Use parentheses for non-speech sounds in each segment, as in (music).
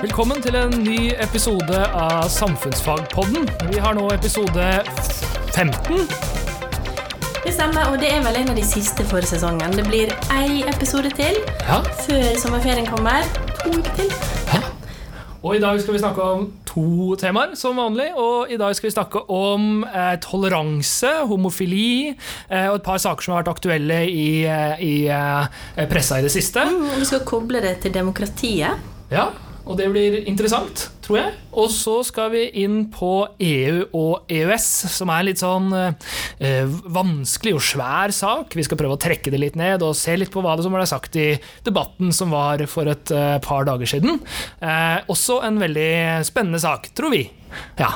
Velkommen til en ny episode av Samfunnsfagpodden. Vi har nå episode 15. Det stemmer, og det er vel en av de siste for sesongen. Det blir ei episode til Ja. før sommerferien kommer. To uker til. Og i dag skal vi snakke om to temaer, som vanlig. Og i dag skal vi snakke om eh, toleranse, homofili eh, og et par saker som har vært aktuelle i, eh, i eh, pressa i det siste. Mm, og vi skal koble det til demokratiet. Ja, og det blir interessant, tror jeg. Og så skal vi inn på EU og EØS, som er en litt sånn eh, vanskelig og svær sak. Vi skal prøve å trekke det litt ned og se litt på hva det som ble sagt i debatten som var for et eh, par dager siden. Eh, også en veldig spennende sak, tror vi. Ja.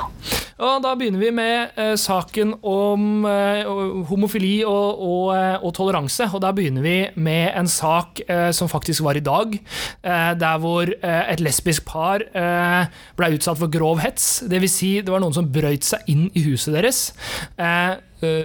Og da begynner vi med eh, saken om eh, homofili og, og, eh, og toleranse. Og da begynner vi med en sak eh, som faktisk var i dag, eh, der hvor eh, et lesbisk par ble utsatt for grov hets. Vil si, det var noen som brøyt seg inn i huset deres. Eh,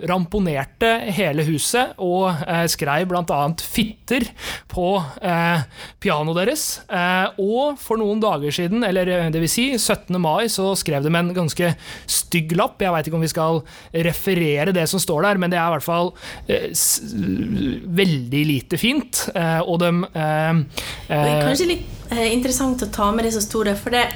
ramponerte hele huset og eh, skrev bl.a. 'fitter' på eh, pianoet deres. Eh, og for noen dager siden, eller dvs. det vil si 17. mai, så skrev de en ganske stygg lapp. Jeg veit ikke om vi skal referere det som står der, men det er i hvert fall eh, veldig lite fint. Eh, og de eh, eh, kanskje litt eh, interessant å ta med det som sto der, for det,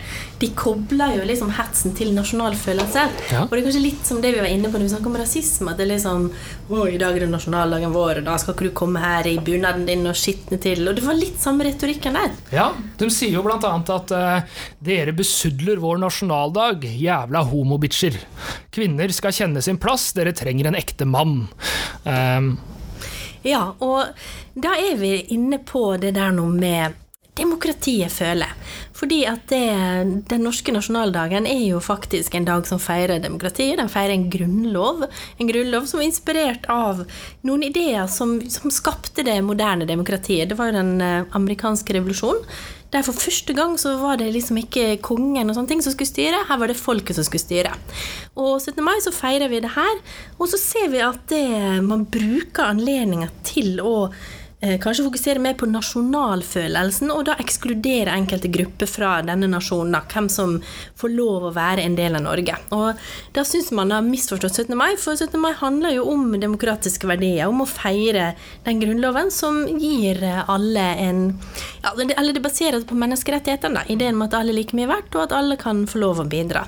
de kobler jo liksom hetsen til nasjonal følelse. Ja. Og det er kanskje litt som det vi var inne på når vi snakket om rasisme. At det er liksom Å, i dag er det nasjonaldagen vår, og da skal ikke du komme her i bunaden din og skitne til. Og det var litt samme retorikken der. Ja, de sier jo blant annet at uh, dere besudler vår nasjonaldag, jævla homobitcher. Kvinner skal kjenne sin plass, dere trenger en ekte mann. Um, Ja, og da er vi inne på det der nå med demokratiet føler. Fordi at det, den norske nasjonaldagen er jo faktisk en dag som feirer demokratiet. Den feirer en grunnlov. En grunnlov som er inspirert av noen ideer som, som skapte det moderne demokratiet. Det var jo den eh, amerikanske revolusjonen. Der for første gang så var det liksom ikke kongen og sånne ting som skulle styre, her var det folket som skulle styre. Og 17. mai så feirer vi det her, og så ser vi at det, man bruker anledninger til å kanskje fokusere mer på nasjonalfølelsen, og da ekskludere enkelte grupper fra denne nasjonen, hvem som får lov å være en del av Norge. Og da syns man har misforstått 17. mai, for 17. mai handler jo om demokratiske verdier, om å feire den grunnloven som gir alle en ja, Eller det baseres på menneskerettighetene, ideen om at alle er like mye verdt, og at alle kan få lov å bidra.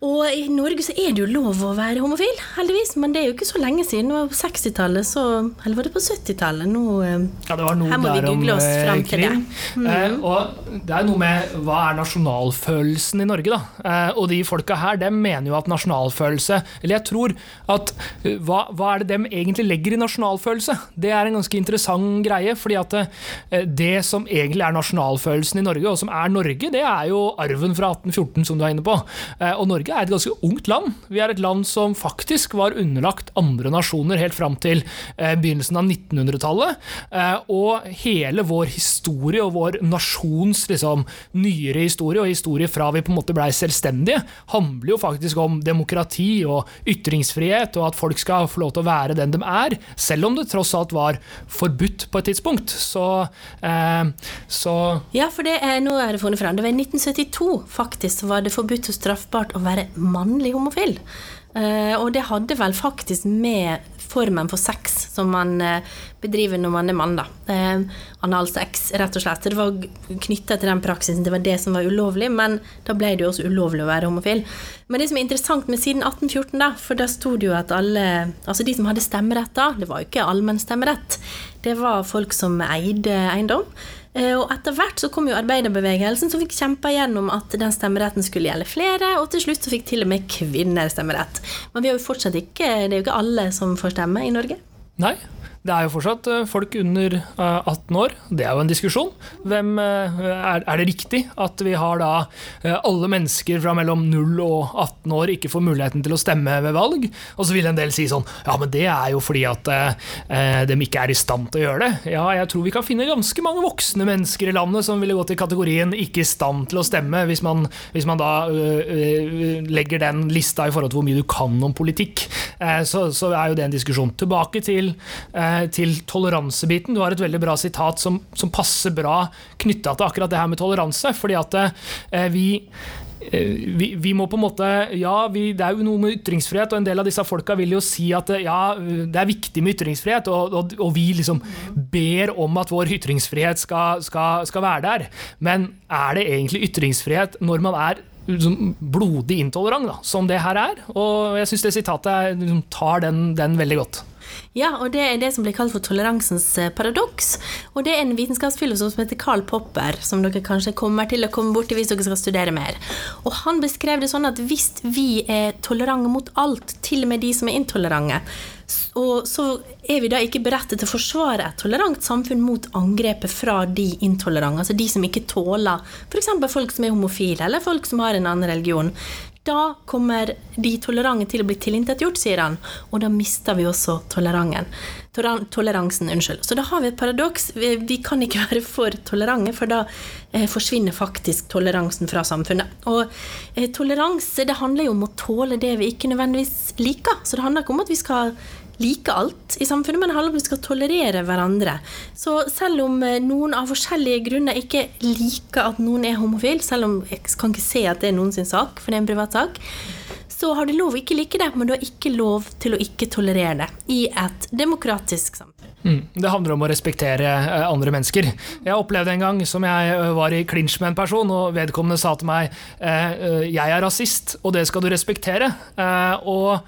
Og i Norge så er det jo lov å være homofil, heldigvis, men det er jo ikke så lenge siden. Det var på 60-tallet, så Eller var det på 70-tallet? Nå eh, ja, det var noe Her må der vi google oss fram frem til det. Mm. Eh, og det er noe med hva er nasjonalfølelsen i Norge, da? Eh, og de folka her, dem mener jo at nasjonalfølelse Eller jeg tror at eh, hva, hva er det dem egentlig legger i nasjonalfølelse? Det er en ganske interessant greie, fordi at eh, det som egentlig er nasjonalfølelsen i Norge, og som er Norge, det er jo arven fra 1814, som du er inne på. Eh, og Norge er et ganske ungt land. Vi er et land som faktisk var underlagt andre nasjoner helt fram til eh, begynnelsen av 1900-tallet. Eh, og hele vår historie og vår nasjons liksom, nyere historie, og historie fra vi på en måte blei selvstendige, handler jo faktisk om demokrati og ytringsfrihet, og at folk skal få lov til å være den de er, selv om det tross alt var forbudt på et tidspunkt. Så, eh, så Ja, for det er, nå er det funnet frem. Det var i 1972 faktisk var det forbudt og straffbart å være mannlig homofil. Eh, og det hadde vel faktisk med formen for sex som man eh, bedriver når man er mann, da. Uh, Analsex, rett og slett. Det var knytta til den praksisen, det var det som var ulovlig, men da ble det jo også ulovlig å være homofil. Men det som er interessant med siden 1814, da, for da sto det jo at alle Altså de som hadde stemmerett da, det var jo ikke allmenn stemmerett, det var folk som eide eiendom. Eh, Og etter hvert så kom jo arbeiderbevegelsen som fikk kjempa gjennom at den stemmeretten skulle gjelde flere, og til slutt så fikk til og med kvinner stemmerett. Men vi har jo fortsatt ikke, det er jo ikke alle som får stemme i Norge. Nei. Det er jo fortsatt eh, folk under eh, 18 år. Det er jo en diskusjon. Hvem, eh, er, det riktig at vi har da eh, alle mennesker fra mellom 0 og 18 år ikke får muligheten til å stemme ved valg? Og så vil en del si sånn Ja, men det er jo fordi at eh, eh, de ikke er i stand til å gjøre det. Ja, jeg tror vi kan finne ganske mange voksne mennesker i landet som ville gått i kategorien ikke i stand til å stemme, hvis man, hvis man da øh, øh, legger den lista i forhold til hvor mye du kan om politikk. Eh, så, så er jo det en diskusjon. Tilbake til eh, eh, til toleransebiten. Du har et veldig bra sitat som, som passer bra knytta til akkurat det her med toleranse. fordi at eh, vi eh, vi, vi, må på en måte Ja, vi, det er jo noe med ytringsfrihet, og en del av disse folka vil jo si at eh, ja, det er viktig med ytringsfrihet, og, og, og vi liksom ber om at vår ytringsfrihet skal, skal, skal, være der. Men er det egentlig ytringsfrihet når man er liksom, blodig intolerant, da, som det her er? Og jeg syns det sitatet liksom, tar den, den veldig godt. Ja, og det er det som blir kalt for toleransens eh, paradoks. Og det er en vitenskapsfilosof som heter Karl Popper, som dere kanskje kommer til å komme borti hvis dere skal studere mer. Og han beskrev det sånn at hvis vi er tolerante mot alt, til og med de som er intolerante, og så er vi da ikke berettet til å forsvare et tolerant samfunn mot angrepet fra de intolerante, altså de som ikke tåler f.eks. folk som er homofile, eller folk som har en annen religion. Da kommer de tolerante til å bli tilintetgjort, sier han, og da mister vi også toleransen. Unnskyld. Så da har vi et paradoks. Vi, vi kan ikke (laughs) være for tolerante, for da eh, forsvinner faktisk toleransen fra samfunnet. Og eh, toleranse det handler jo om å tåle det vi ikke nødvendigvis liker. Så det handler ikke om at vi skal like alt i samfunnet, men det handler om at vi skal tolerere hverandre. Så selv om eh, noen av forskjellige grunner ikke liker at noen er homofil, selv om jeg kan ikke se at det er noens sak, for det er en privat sak, så har du lov å ikke like det, men du har ikke lov til å ikke tolerere det i et demokratisk samfunn. Mm, det handler om å respektere eh, andre mennesker. Jeg opplevde en gang som jeg eh, var i klinsj med en person, og vedkommende sa til meg eh, jeg er rasist, og det skal du respektere. Og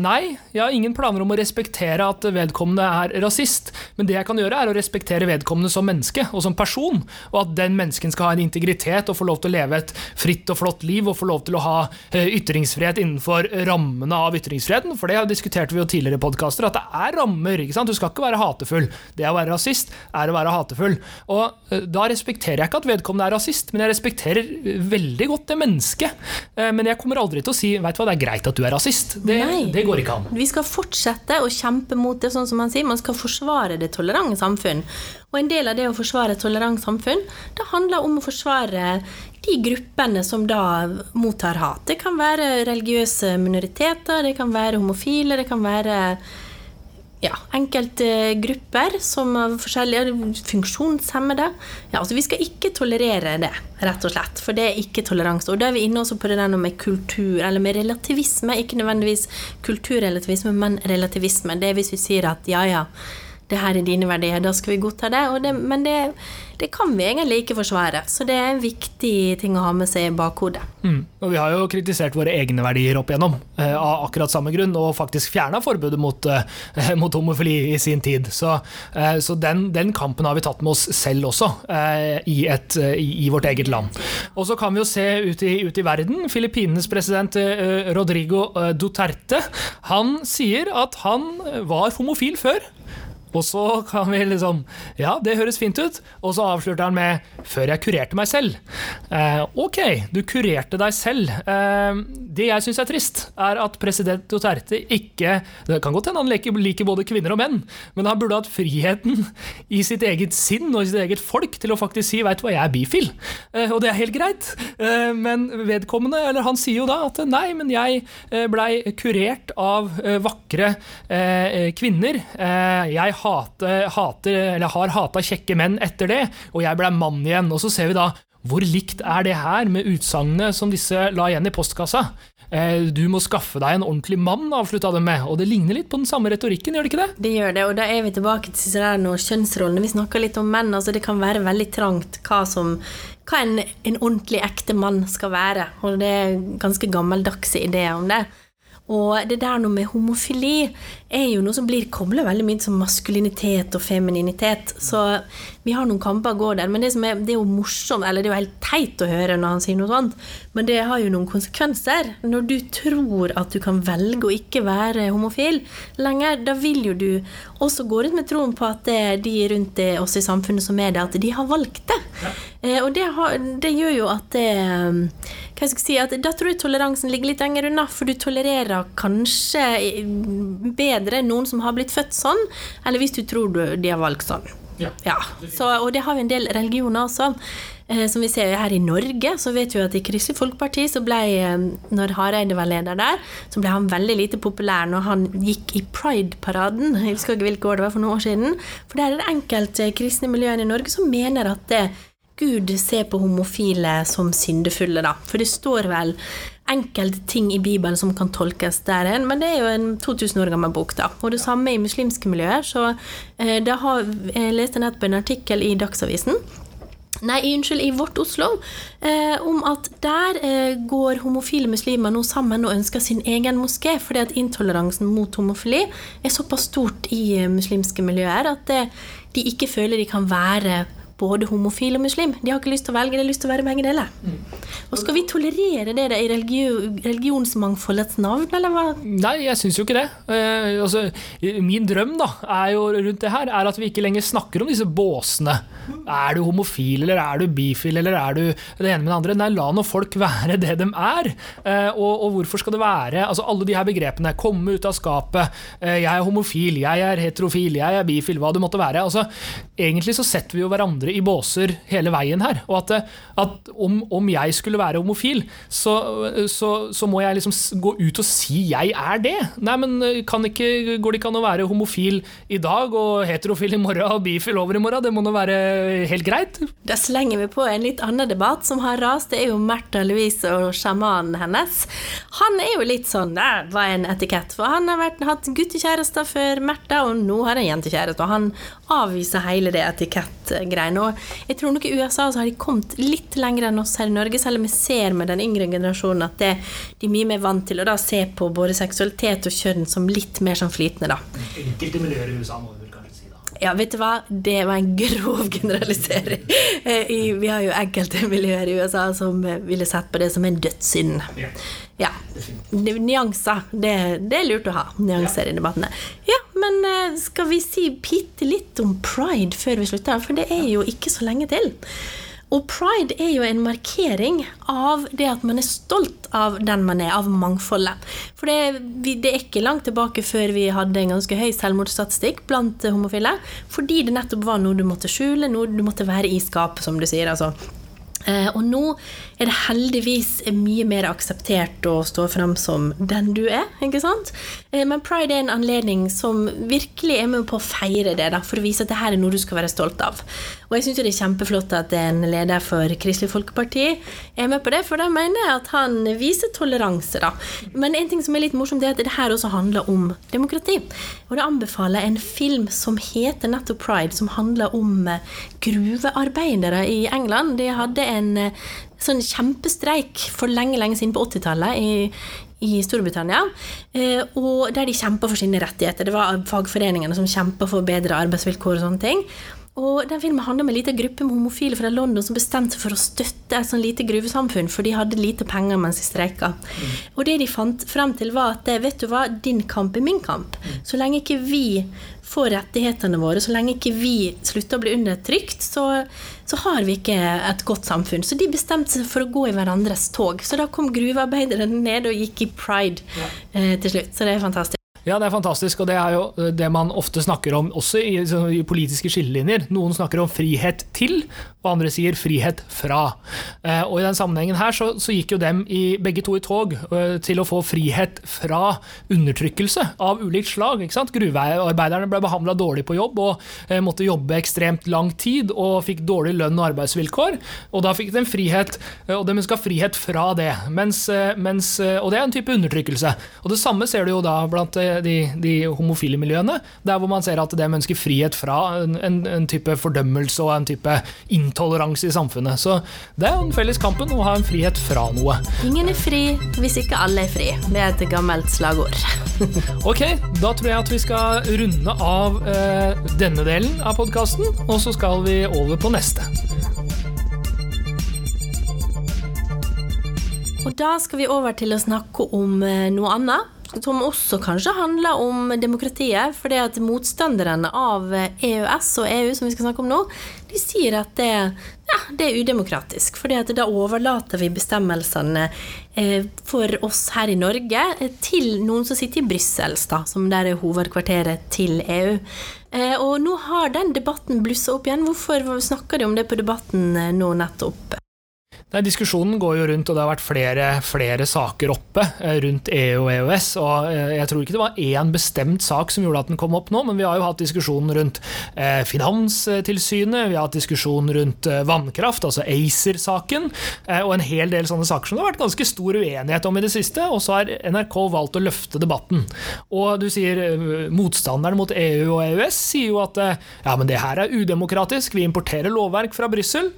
nei, jeg har ingen planer om å respektere at vedkommende er rasist, men det jeg kan gjøre, er å respektere vedkommende som menneske og som person, og at den mennesken skal ha en integritet og få lov til å leve et fritt og flott liv og få lov til å ha ytringsfrihet innenfor rammene av ytringsfriheten, for det diskuterte vi jo tidligere i podkaster, at det er rammer. ikke sant? Du skal ikke være hatefull. Det å være rasist er å være hatefull. Og eh, Da respekterer jeg ikke at vedkommende er rasist, men jeg respekterer eh, veldig godt det mennesket. Eh, men jeg kommer aldri til å si vet du hva, det er greit at du er rasist. Det, det, går ikke an. Vi skal fortsette å kjempe mot det, sånn som man sier. Man skal forsvare det tolerante samfunn. Og en del av det å forsvare et tolerant samfunn, det handler om å forsvare de gruppene som da mottar hat. Det kan være religiøse minoriteter, det kan være homofile, det kan være ja, enkelte grupper som er forskjellige funksjonshemmede. Ja, altså Vi skal ikke tolerere det, rett og slett. For det er ikke toleranse. Og da er vi inne også på det der med kultur, eller med relativisme. Ikke nødvendigvis kulturrelativisme, men relativisme. Det er hvis vi sier at ja, ja det her er dine verdier, da skal vi godta det. det men det, det, kan vi egentlig ikke forsvare. Så det er en viktig ting å ha med seg i bakhodet. Mm. Og vi har jo kritisert våre egne verdier opp igjennom, eh, av akkurat samme grunn, og faktisk fjerna forbudet mot, eh, (laughs) mot, homofili i sin tid. Så, eh, så den, den, kampen har vi tatt med oss selv også, eh, i, et, eh, i, vårt eget land. Og så kan vi jo se ut i, ut i verden. Filippinenes president eh, Rodrigo Duterte han sier at han var homofil før. Og så kan vi liksom Ja, det høres fint ut. Og så avslørte han med 'før jeg kurerte meg selv'. Eh, ok, du kurerte deg selv. Eh, det jeg syns er trist, er at president Duterte ikke Det kan godt hende han liker, liker både kvinner og menn, men han burde hatt friheten i sitt eget sinn og i sitt eget folk til å faktisk si 'veit du hva, jeg er bifil'. Eh, og det er helt greit. Eh, men vedkommende, eller han sier jo da at 'nei, men jeg eh, blei kurert av eh, vakre kvinner'. jeg hate, hater, eller har hata kjekke menn etter det, og jeg ble mann igjen. Og så ser vi da hvor likt er det her med utsagnene som disse la igjen i postkassa? Eh, du må skaffe deg en ordentlig mann, avslutta de med. Og det ligner litt på den samme retorikken, gjør det ikke det? Det gjør det, og da er vi tilbake til kjønnsrollene. Vi snakker litt om menn. altså Det kan være veldig trangt hva som hva en, en ordentlig ekte mann skal være. Og det er ganske gammeldagse ideer om det. Og det der noe med homofili er jo noe som blir kobla veldig mye som maskulinitet og femininitet. Så vi har noen kamper å gå der. Men det, er, det, er, jo morsomt, eller det er jo helt teit å høre når han sier noe sånt, men det har jo noen konsekvenser. Når du tror at du kan velge å ikke være homofil lenger, da vil jo du også gå rundt med troen på at det de rundt det, oss i samfunnet som er det, at de har valgt det. Ja. Eh, og det, har, det, gjør jo at det hva skal jeg si, at Da tror jeg toleransen ligger litt lenger unna, for du tolererer kanskje bedre noen som har blitt født sånn, eller hvis du tror de har valgt sånn. Ja. ja. Så, og det har vi en del religioner også. Eh, som vi ser her i Norge, så vet vi at i Kristelig Folkeparti så ble, eh, når Hareide var leder der, så ble han veldig lite populær når han gikk i Pride-paraden. Jeg husker ikke hvilke år det var for noen år siden. For der er det enkelte kristne miljøer i Norge som mener at det, Gud ser på homofile som syndefulle, da. For det står vel enkelte ting i Bibelen som kan tolkes der hen, men det er jo en 2000 år gammel bok, da. Og det samme i muslimske miljøer. Så eh, da har jeg leste nettopp en artikkel i Dagsavisen Nei, unnskyld, i Vårt Oslo, eh, om at der eh, går homofile muslimer nå sammen og ønsker sin egen moské, fordi at intoleransen mot homofili er såpass stort i eh, muslimske miljøer at det, de ikke føler de kan være både homofil og muslim. De har ikke lyst til å velge, de har lyst til å være begge deler. Mm. Og skal vi tolerere det i religion, religionsmangfoldets navn, eller hva? Nei, jeg syns jo ikke det. Eh, altså, min drøm da, er jo rundt det her, er at vi ikke lenger snakker om disse båsene. Er du homofil, eller er du bifil, eller er du det ene med det andre? Nei, la nå folk være det de er. Eh, og, og, hvorfor skal det være altså Alle de her begrepene. Komme ut av skapet. Eh, jeg er homofil, jeg er heterofil, jeg er bifil, hva det måtte være. Altså, egentlig så setter vi jo hverandre i båser hele veien her. Og at, at om, om, jeg skulle være homofil, så, så, så, må jeg liksom gå ut og si jeg er det. Nei, men ikke, går det ikke an å være homofil i dag og heterofil i morgen og bifil over i morgen? Det må nå være helt greit? Da slenger vi på en litt annen debatt som har rast. Det er jo Märtha Louise og sjamanen hennes. Han er jo litt sånn Det var en etikett, for han har vært, hatt guttekjærester før Märtha, og nå har han jentekjæreste. Og han avviser hele det etikettgreiene. Og jeg tror nok i USA så har de kommet litt lenger enn oss her i Norge, selv om vi ser med den yngre generasjonen at det, de er mye mer vant til å da se på både seksualitet og kjønn som litt mer sånn flytende, da. Enkelte miljøer i USA må vi kanskje si da. Ja, vet du hva, det var en grov generalisering. Eh, vi har jo enkelte (laughs) miljøer i USA som ville sett på det som en dødssynd. Ja. Nyanser. Det, det, er lurt å ha nyanser i debattene. Ja, men eh, skal vi si bitte litt om pride før vi slutter? For det er jo ikke så lenge til. Og pride er jo en markering av det at man er stolt av den man er, av mangfoldet. For det, det, er ikke langt tilbake før vi hadde en ganske høy selvmordsstatistikk blant homofile. Fordi det nettopp var noe du måtte skjule, noe du måtte være i skapet, som du sier. altså. Eh, og nå er det heldigvis mye mer akseptert å stå fram som den du er. ikke sant? Eh, men pride er en anledning som virkelig er med på å feire det, da, for å vise at det her er noe du skal være stolt av. Og jeg syns det er kjempeflott at en leder for Kristelig Folkeparti er med på det, for da mener jeg at han viser toleranse, da. Men en ting som er litt morsomt, er at det her også handler om demokrati. Og det anbefaler en film som heter nettopp Pride, som handler om eh, gruvearbeidere i England. De hadde en eh, sånn kjempestreik for lenge, lenge siden på 80-tallet i, i Storbritannia, eh, og der de kjempa for sine rettigheter. Det var fagforeningene som kjempa for bedre arbeidsvilkår og sånne ting. Og den filmen handler om en liten gruppe med homofile fra London som bestemte seg for å støtte et sånn lite gruvesamfunn, for de hadde lite penger mens de streika. Mm. Og det de fant frem til, var at vet du hva, din kamp er min kamp. Mm. Så lenge ikke vi får rettighetene våre, så lenge ikke vi slutter å bli undertrykt, så, så har vi ikke et godt samfunn. Så de bestemte seg for å gå i hverandres tog. Så da kom gruvearbeiderne ned og gikk i pride eh, til slutt. Så det er fantastisk. Ja, det er fantastisk, og det er jo eh, det man ofte snakker om også i, i, politiske skillelinjer. Noen snakker om frihet til, og andre sier frihet fra. Eh, og i den sammenhengen her så, så, gikk jo dem i begge to i tog eh, til å få frihet fra undertrykkelse av ulikt slag. ikke sant? Gruvearbeiderne ble behandla dårlig på jobb og måtte jobbe ekstremt lang tid og fikk dårlig lønn og arbeidsvilkår. Og da fikk de frihet, og de ønska frihet fra det. Mens, mens, og det er en type undertrykkelse. Og det samme ser du jo da blant de, de, homofile miljøene, der hvor man ser at de ønsker frihet fra en, en, en, type fordømmelse og en type intoleranse i samfunnet. Så det er den felles kampen å ha en frihet fra noe. Ingen er fri hvis ikke alle er fri. Det er et gammelt slagord. (laughs) ok, da tror jeg at vi skal runde av eh, denne delen av podkasten, og så skal vi over på neste. Og da skal vi over til å snakke om eh, noe annet som også kanskje handler om demokratiet. For det at motstanderne av EØS og EU, som vi skal snakke om nå, de sier at det, ja, det er udemokratisk. For da overlater vi bestemmelsene eh, for oss her i Norge til noen som sitter i Brussel, som der er hovedkvarteret til EU. Eh, og nå har den debatten blussa opp igjen. Hvorfor snakker de om det på Debatten eh, nå nettopp? Nei, Diskusjonen går jo rundt, og det har vært flere, flere saker oppe eh, rundt EU og EØS. og eh, Jeg tror ikke det var én bestemt sak som gjorde at den kom opp nå, men vi har jo hatt diskusjonen rundt eh, Finanstilsynet, vi har hatt diskusjonen rundt vannkraft, altså ACER-saken, og en hel del sånne saker som det har vært ganske stor uenighet om i det siste. Og så har NRK valgt å løfte debatten. Og du sier motstanderen mot EU og EØS sier jo at ja, men det her er udemokratisk, vi importerer lovverk fra Brussel.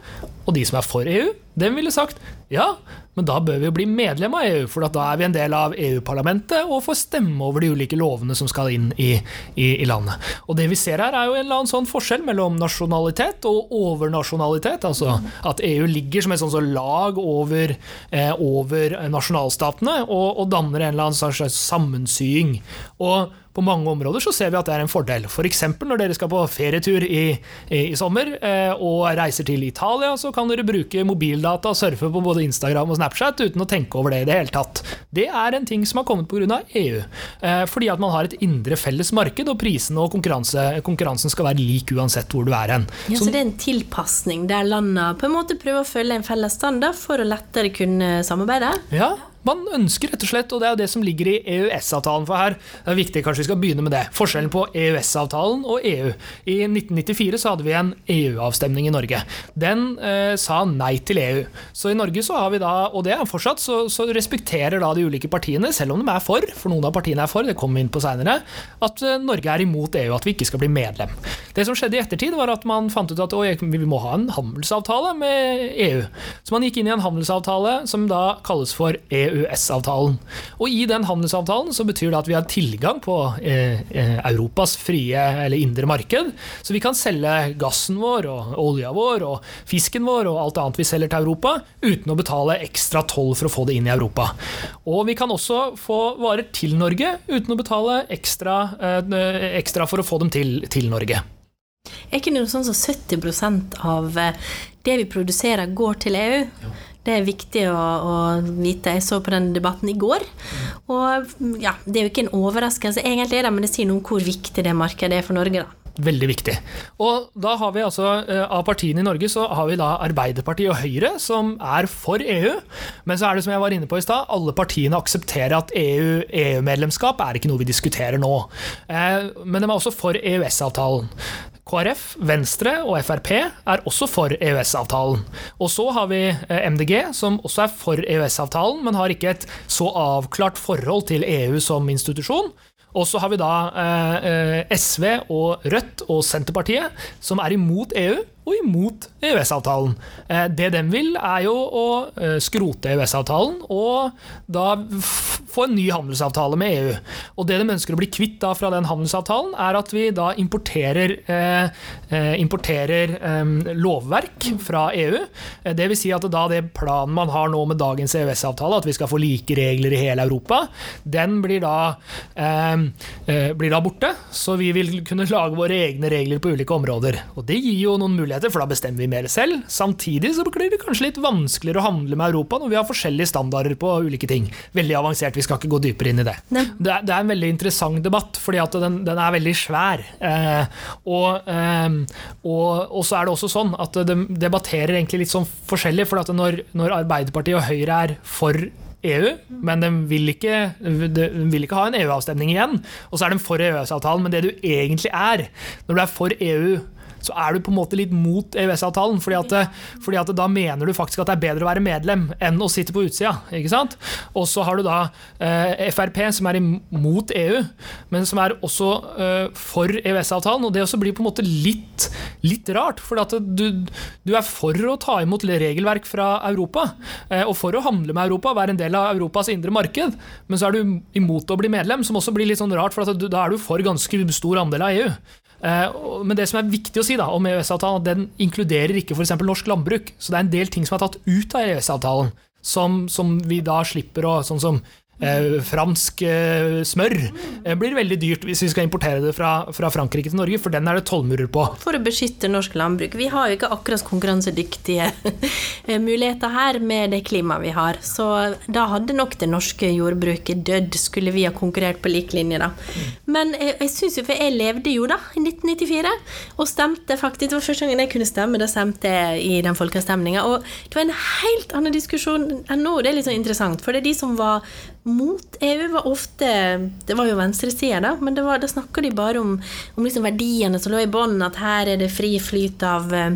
Og de som er for EU, dem ville sagt ja, men da bør vi jo bli medlem av EU, for da er vi en del av EU-parlamentet og får stemme over de ulike lovene som skal inn i, i, i, landet. Og det vi ser her, er jo en eller annen sånn forskjell mellom nasjonalitet og overnasjonalitet. Altså at EU ligger som et sånt lag over, eh, over nasjonalstatene og, og, danner en eller annen slags sammensying. Og på mange områder så ser vi at det er en fordel. F.eks. For når dere skal på ferietur i, i, i sommer eh, og reiser til Italia, så kan dere bruke mobildata og surfe på både Instagram og Snapchat uten å tenke over det i det hele tatt. Det er en ting som har kommet pga. EU. Eh, fordi at man har et indre felles marked, og prisene og konkurranse, konkurransen skal være lik uansett hvor du er hen. Ja, så, så det er en tilpasning der landene på en måte prøver å følge en felles standard for å lettere kunne samarbeide? Ja, man ønsker rett og slett, og det er jo det som ligger i EØS-avtalen. For her det er viktig, kanskje vi skal begynne med det. Forskjellen på EØS-avtalen og EU. I 1994 så hadde vi en EU-avstemning i Norge. Den eh, sa nei til EU. Så i Norge så har vi da, og det er fortsatt, så, så, respekterer da de ulike partiene, selv om de er for, for noen av partiene er for, det kommer vi inn på seinere, at eh, Norge er imot EU, at vi ikke skal bli medlem. Det som skjedde i ettertid, var at man fant ut at vi må ha en handelsavtale med EU. Så man gikk inn i en handelsavtale som da kalles for EU EØS-avtalen. Og I den handelsavtalen så betyr det at vi har tilgang på eh, eh, Europas frie eller indre marked. Så vi kan selge gassen vår og olja vår og fisken vår og alt annet vi selger til Europa, uten å betale ekstra toll for å få det inn i Europa. Og vi kan også få varer til Norge uten å betale ekstra, eh, ekstra for å få dem til, til Norge. Er ikke det noe sånn som 70 av det vi produserer, går til EU? Ja. Det er viktig å, å, vite. Jeg så på den debatten i går. Og ja, det er jo ikke en overraskelse egentlig, men det sier noe om hvor viktig det markedet er for Norge. da. Veldig viktig. Og da har vi altså, eh, Av partiene i Norge så har vi da Arbeiderpartiet og Høyre, som er for EU. Men så er det som jeg var inne på i stad, alle partiene aksepterer at EU-medlemskap EU er ikke noe vi diskuterer nå. Eh, men de er også for EØS-avtalen. KrF, Venstre og Frp er også for EØS-avtalen. Og så har vi eh, MDG, som også er for EØS-avtalen, men har ikke et så avklart forhold til EU som institusjon. Og så har vi da eh, SV og Rødt og Senterpartiet, som er imot EU og imot EØS-avtalen. Eh, det de vil, er jo å eh, skrote EØS-avtalen og da få en ny handelsavtale med EU. Og det de ønsker å bli kvitt da fra den handelsavtalen, er at vi da importerer, eh, importerer lovverk fra EU. Vil si at da det planen man har nå med dagens EØS-avtale, at vi skal få like regler i hele Europa, den blir da, blir da borte. Så vi vil kunne lage våre egne regler på ulike områder. Og det gir jo noen muligheter muligheter, for da bestemmer vi mer selv. Samtidig så blir det kanskje litt vanskeligere å handle med Europa når vi har forskjellige standarder på ulike ting. Veldig avansert, vi skal ikke gå dypere inn i det. Det er, det, er, en veldig interessant debatt, fordi at den, den er veldig svær. Eh, og, eh, og, og, så er det også sånn at de debatterer egentlig litt sånn forskjellig, for at når, når Arbeiderpartiet og Høyre er for EU, men de vil ikke, de vil ikke ha en EU-avstemning igjen. Og så er de for EØS-avtalen, men det du egentlig er, når du er for EU så er du på en måte litt mot EØS-avtalen. Fordi, at, fordi at da mener du faktisk at det er bedre å være medlem enn å sitte på utsida. ikke sant? Og så har du da eh, Frp, som er imot EU, men som er også eh, for EØS-avtalen. Og det også blir på en måte litt, litt rart, for du, du, er for å ta imot regelverk fra Europa, eh, og for å handle med Europa, være en del av Europas indre marked, men så er du imot å bli medlem, som også blir litt sånn rart, for du, da er du for ganske stor andel av EU. Eh, men det som er viktig å si da, om EØS-avtalen, den inkluderer ikke f.eks. norsk landbruk. Så det er en del ting som er tatt ut av EØS-avtalen. Som, som, vi da slipper å Sånn som Eh, fransk eh, smør eh, blir veldig dyrt hvis vi skal importere det fra, fra, Frankrike til Norge, for den er det tollmurer på. For å beskytte norsk landbruk. Vi har jo ikke akkurat konkurransedyktige muligheter her med det klimaet vi har. Så da hadde nok det norske jordbruket dødd, skulle vi ha konkurrert på lik linje, da. Men jeg, jeg syns jo, for jeg levde jo da i 1994, og stemte faktisk Det var første gangen jeg kunne stemme, da stemte jeg i den folkeavstemninga. Og det var en helt annen diskusjon enn nå. Det er litt sånn interessant, for det er de som var mot EU var ofte Det var jo venstresida, da, men var, da snakka de bare om, om liksom verdiene som lå i bånn, at her er det fri flyt av, eh,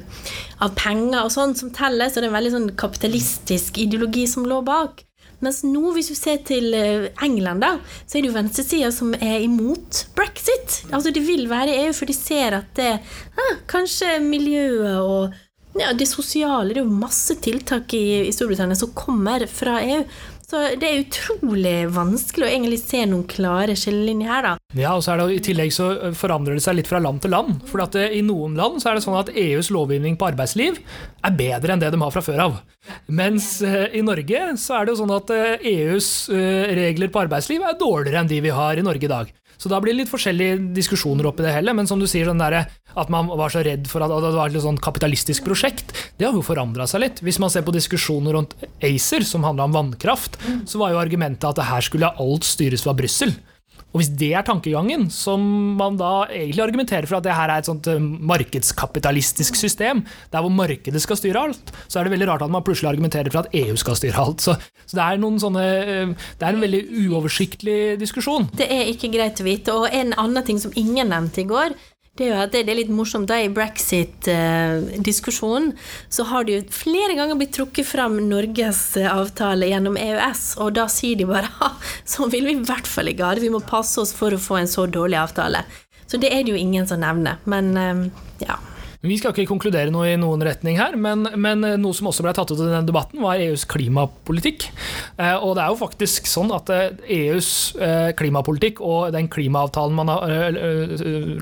av penger og sånn som teller, så det er en veldig sånn kapitalistisk ideologi som lå bak. Mens nå, hvis du ser til eh, England, da, så er det jo venstresida som er imot brexit. Altså De vil være i EU, for de ser at det ah, kanskje miljøet og ja, det sosiale Det er jo masse tiltak i, i Storbritannia som kommer fra EU. Så det er utrolig vanskelig å egentlig se noen klare skillelinjer her, da. Ja, og så er det I tillegg så forandrer det seg litt fra land til land. For at I noen land så er det sånn at EUs lovgivning på arbeidsliv er bedre enn det de har fra før av. Mens i Norge så er det jo sånn at EUs regler på arbeidsliv er dårligere enn de vi har i Norge i dag. Så da blir det litt forskjellige diskusjoner oppi det hele. Men som du sier, sånn der, at man var så redd for at det var et sånn kapitalistisk prosjekt, det har jo forandra seg litt. Hvis man ser på diskusjoner rundt ACER, som handla om vannkraft, så var jo argumentet at her skulle alt styres fra Brussel. Og Hvis det er tankegangen, som man da egentlig argumenterer for at det her er et sånt eh, markedskapitalistisk system, der hvor markedet skal styre alt, så er det veldig rart at man plutselig argumenterer for at EU skal styre alt. Så, så det, er sånne, eh, det er en veldig uoversiktlig diskusjon. Det er ikke greit å vite. Og en annen ting som ingen nevnte i går, det er jo at det er litt morsomt. Da I brexit-diskusjonen så har det jo flere ganger blitt trukket fram Norges eh, avtale gjennom EØS, og da sier de bare (laughs) ha, sånn vil vi i hvert fall ikke ha det. Vi må passe oss for å få en så dårlig avtale. Så det er det jo ingen som nevner. Men eh, ja. Vi skal ikke konkludere noe i noen retning her, men, men noe som også ble tatt ut i denne debatten, var EUs klimapolitikk. Eh, og det er jo faktisk sånn at EUs eh, e eh, klimapolitikk og den klimaavtalen man har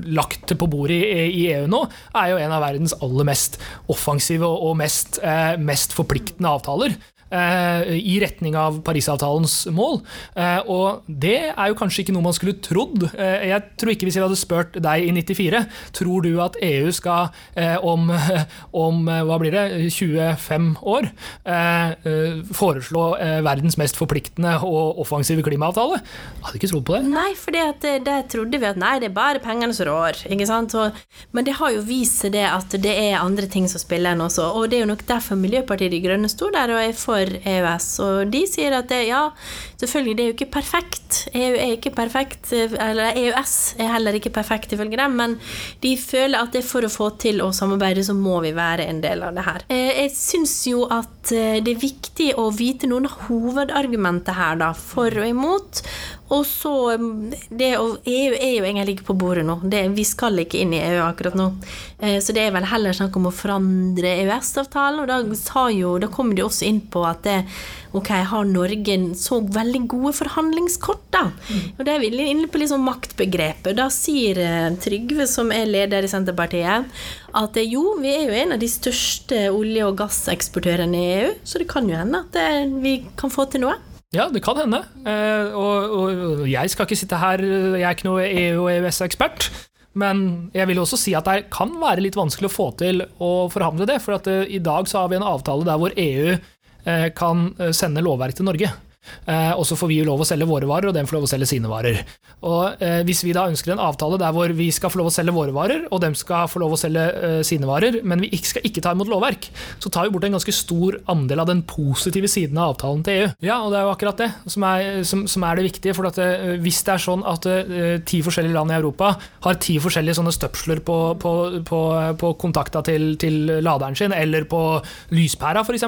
lagt på bordet i EU nå, er jo en av verdens aller mest offensive og mest, mest forpliktende avtaler. Eh, i retning av Parisavtalens mål. Eh, og det er jo kanskje ikke noe man skulle trodd. Eh, jeg tror ikke Hvis jeg hadde spurt deg i 94, tror du at EU skal om, (laughs) om hva blir det, 25 år foreslå verdens mest forpliktende og offensive klimaavtale? Jeg hadde ikke trodd på det. Nei, for det trodde vi at nei, det er bare pengene som rår. ikke sant? Og, men det har jo vist seg det at det er andre ting som spiller enn også. Og det er jo nok derfor Miljøpartiet De Grønne står der og er for for EØS. Og de sier at det, ja, selvfølgelig, det er jo ikke perfekt. EU er ikke perfekt, eller EØS er heller ikke perfekt ifølge dem, men de føler at det er for å få til å samarbeide, så må vi være en del av det her. Eh, jeg syns jo at eh, det er viktig å vite noen av hovedargumentene her, da, for og imot. Og så det, og EU er jo egentlig ikke på bordet nå. Det, vi skal ikke inn i EU akkurat nå. Eh, så det er vel heller snakk om å forandre EØS-avtalen. Og da, jo, da kommer de også inn på at det, ok, har Norge så veldig gode forhandlingskort, da? Mm. Og det er vi inne på liksom maktbegrepet. Da sier eh, Trygve, som er leder i Senterpartiet, at eh, jo, vi er jo en av de største olje- og gasseksportørene i EU, så det kan jo hende at vi kan få til noe. Ja, det kan hende. Eh, og, og, jeg skal ikke sitte her, jeg er ikke noe EU- og EØS-ekspert. Men jeg vil også si at det kan være litt vanskelig å få til å forhandle det. For at, uh, i dag så har vi en avtale der hvor EU eh, kan sende lovverk til Norge. Eh, og så får vi jo lov å selge våre varer, og dem får lov å selge sine varer. Og eh, Hvis vi da ønsker en avtale der hvor vi skal få lov å selge våre varer, og dem skal få lov å selge eh, sine varer, men vi skal ikke ta imot lovverk, så tar vi bort en ganske stor andel av den positive siden av avtalen til EU. Ja, og det er jo akkurat det som er, som, som er det viktige. for at Hvis det er sånn at ti forskjellige land i Europa har ti forskjellige sånne støpsler på, på, på, på kontakta til, til, laderen sin, eller på lyspæra f.eks.,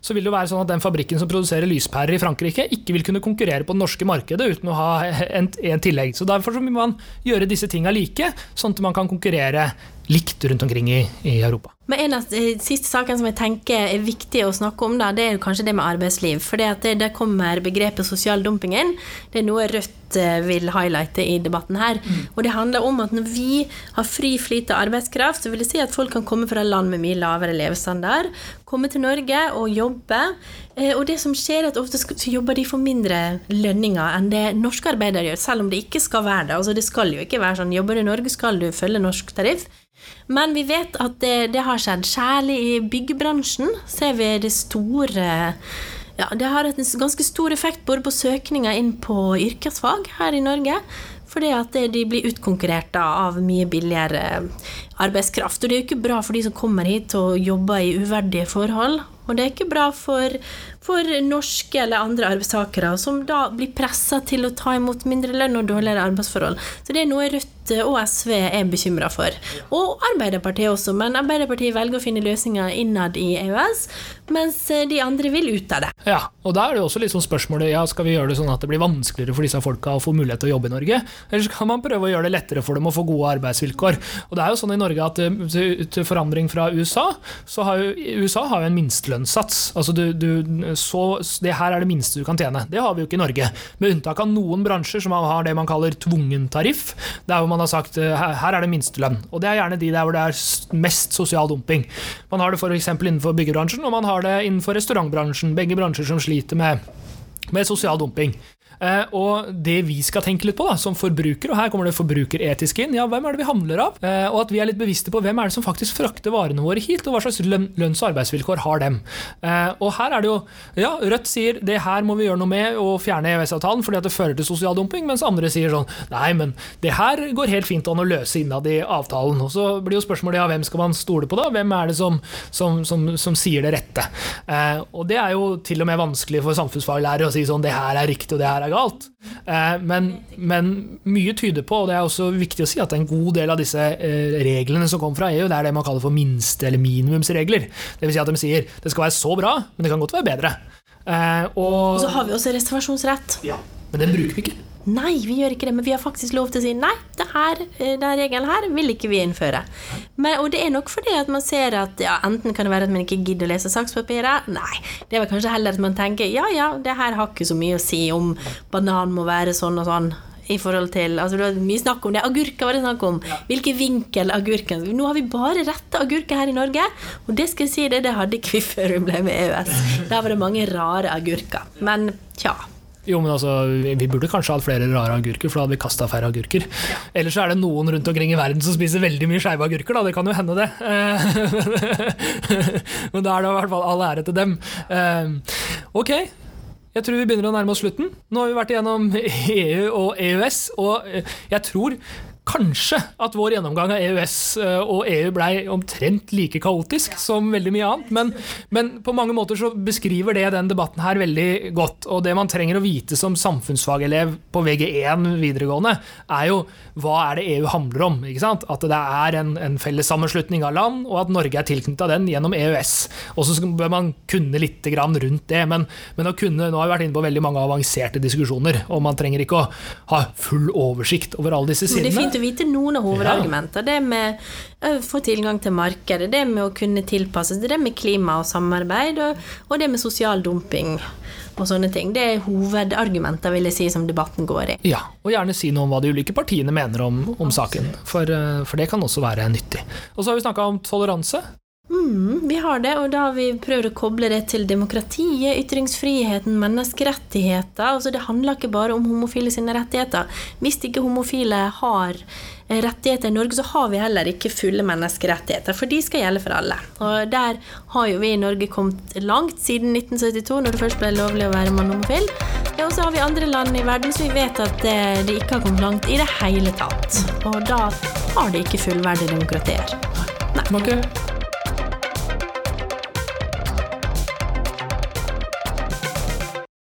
så vil det jo være sånn at den fabrikken som produserer lyspærer i Frankrike, Frankrike ikke vil kunne konkurrere på det norske markedet uten å ha en, en tillegg. Så Derfor må man gjøre disse tinga like, sånn at man kan konkurrere likt rundt omkring i, i Europa. Men En av de siste sakene som jeg tenker er viktig å snakke om, da, det er kanskje det med arbeidsliv. For det, det kommer begrepet sosial dumping inn. Det er noe Rødt eh, vil highlighte i debatten her. Mm. Og det handler om at når vi har fri flyt av arbeidskraft, så vil det si at folk kan komme fra land med mye lavere levestandard, komme til Norge og jobbe. Eh, og det som skjer, er at ofte jobber de for mindre lønninger enn det norske arbeidere gjør, selv om det ikke skal være det. Altså det skal jo ikke være sånn. Jobber du i Norge, skal du følge norsk tariff. Men vi vet at det, det har skjedd. Særlig i byggebransjen ser vi det store ja, Det har en ganske stor effekt både på søkninga inn på yrkesfag her i Norge, fordi at de blir utkonkurrert av mye billigere arbeidskraft. Og det er jo ikke bra for de som kommer hit og jobber i uverdige forhold. Og det er ikke bra for, for norske eller andre arbeidstakere som da blir pressa til å ta imot mindre lønn og dårligere arbeidsforhold. Så det er noe Rødt og SV er bekymra for. Og Arbeiderpartiet også, men Arbeiderpartiet velger å finne løsninger innad i EØS, mens de andre vil ut av det. Ja, og da er det også litt sånn spørsmålet ja, skal vi gjøre det sånn at det blir vanskeligere for disse folka å få mulighet til å jobbe i Norge, eller skal man prøve å gjøre det lettere for dem å få gode arbeidsvilkår? Og det er jo sånn i Norge at eh, til forandring fra USA, så har jo USA har jo en minstelønnssats. Altså du, du, så, det her er det minste du kan tjene. Det har vi jo ikke i Norge. Med unntak av noen bransjer som har det man kaller tvungen tariff. Der hvor man har sagt eh, her er det minstelønn. Og det er gjerne de der hvor det er mest sosial dumping. Man har det f.eks. innenfor byggebransjen, og man har det innenfor restaurantbransjen. Begge bransjer som sliter med med sosial dumping. Eh, og det vi skal tenke litt på da, som forbrukere, og her kommer det forbrukeretisk inn, ja, hvem er det vi handler av? Eh, og at vi er litt bevisste på hvem er det som faktisk frakter varene våre hit, og hva slags lønns- og arbeidsvilkår har dem. Eh, og her er det jo Ja, Rødt sier det her må vi gjøre noe med å fjerne EØS-avtalen fordi at det fører til sosial dumping, mens andre sier sånn nei, men det her går helt fint an å løse innad i avtalen. Og så blir jo spørsmålet ja, hvem skal man stole på da? Hvem er det som, som, som, som sier det rette? og det er jo til og med vanskelig for samfunnsfaglærere å si sånn det her er riktig og det her er galt. Eh, men, men, mye tyder på, og det er også viktig å si, at en god del av disse eh, reglene som kommer fra EU, det er det man kaller for minste- eller minimumsregler. Dvs. Si at de sier det skal være så bra, men det kan godt være bedre. Eh, og, og så har vi også reservasjonsrett. Ja, men den bruker vi ikke. Nei, vi gjør ikke det, men vi har faktisk lov til å si nei, det her, den regelen her vil ikke vi innføre. Men, og det er nok fordi at man ser at ja, enten kan det være at man ikke gidder å lese sakspapiret. Nei, det er vel kanskje heller at man tenker ja ja, det her har ikke så mye å si om banan må være sånn og sånn. I forhold til, altså Det var mye snakk om det. Agurker var det snakk om. Hvilken vinkel agurken Nå har vi bare rette agurker her i Norge. Og det skal jeg si det, det hadde ikke vi (laughs) før vi ble med EØS. Der var det mange rare agurker. Men tja. Jo, men altså, Vi burde kanskje hatt flere rare agurker, for da hadde vi kasta færre agurker. Ja. Ellers er det noen rundt omkring i verden som spiser veldig mye skeive agurker. da, Det kan jo hende, det. (laughs) men da er det i hvert fall all ære til dem. Eh, ok, jeg tror vi begynner å nærme oss slutten. Nå har vi vært igjennom (laughs) EU og EØS, og jeg tror kanskje at vår gjennomgang av EØS eh, og EU blei omtrent like kaotisk som veldig mye annet, men, men, på mange måter så beskriver det den debatten her veldig godt. Og det man trenger å vite som samfunnsfagelev på VG1 videregående, er jo hva er det EU handler om? ikke sant? At det er en, en fellessammenslutning av land, og at Norge er tilknytta den gjennom EØS. Og så bør man kunne litt rundt det, men, men å kunne, nå har vi vært inne på veldig mange avanserte diskusjoner, og man trenger ikke å ha full oversikt over alle disse sidene vite noen av hovedargumentene. Det med å få tilgang til markedet, det med å kunne tilpasse seg, det med klima og samarbeid, og, og det med sosial dumping og sånne ting. Det er hovedargumenter vil jeg si, som debatten går i. Ja, og gjerne si noe om hva de ulike partiene mener om, om saken, for, eh, for, det kan også være nyttig. Og så har vi snakka om toleranse. Mm, vi har det, og da har vi prøvd å koble det til demokratiet, ytringsfriheten, menneskerettigheter. Altså det handler ikke bare om homofile sine rettigheter. Hvis ikke homofile har eh, rettigheter i Norge, så har vi heller ikke fulle menneskerettigheter, for de skal gjelde for alle. Og der har jo vi i Norge kommet langt siden 1972, når det først ble lovlig å være mann homofil. Ja, og så har vi andre land i verden som vi vet at de ikke har kommet langt i det hele tatt. Og da har de ikke fullverdige demokratier. Nei. Okay.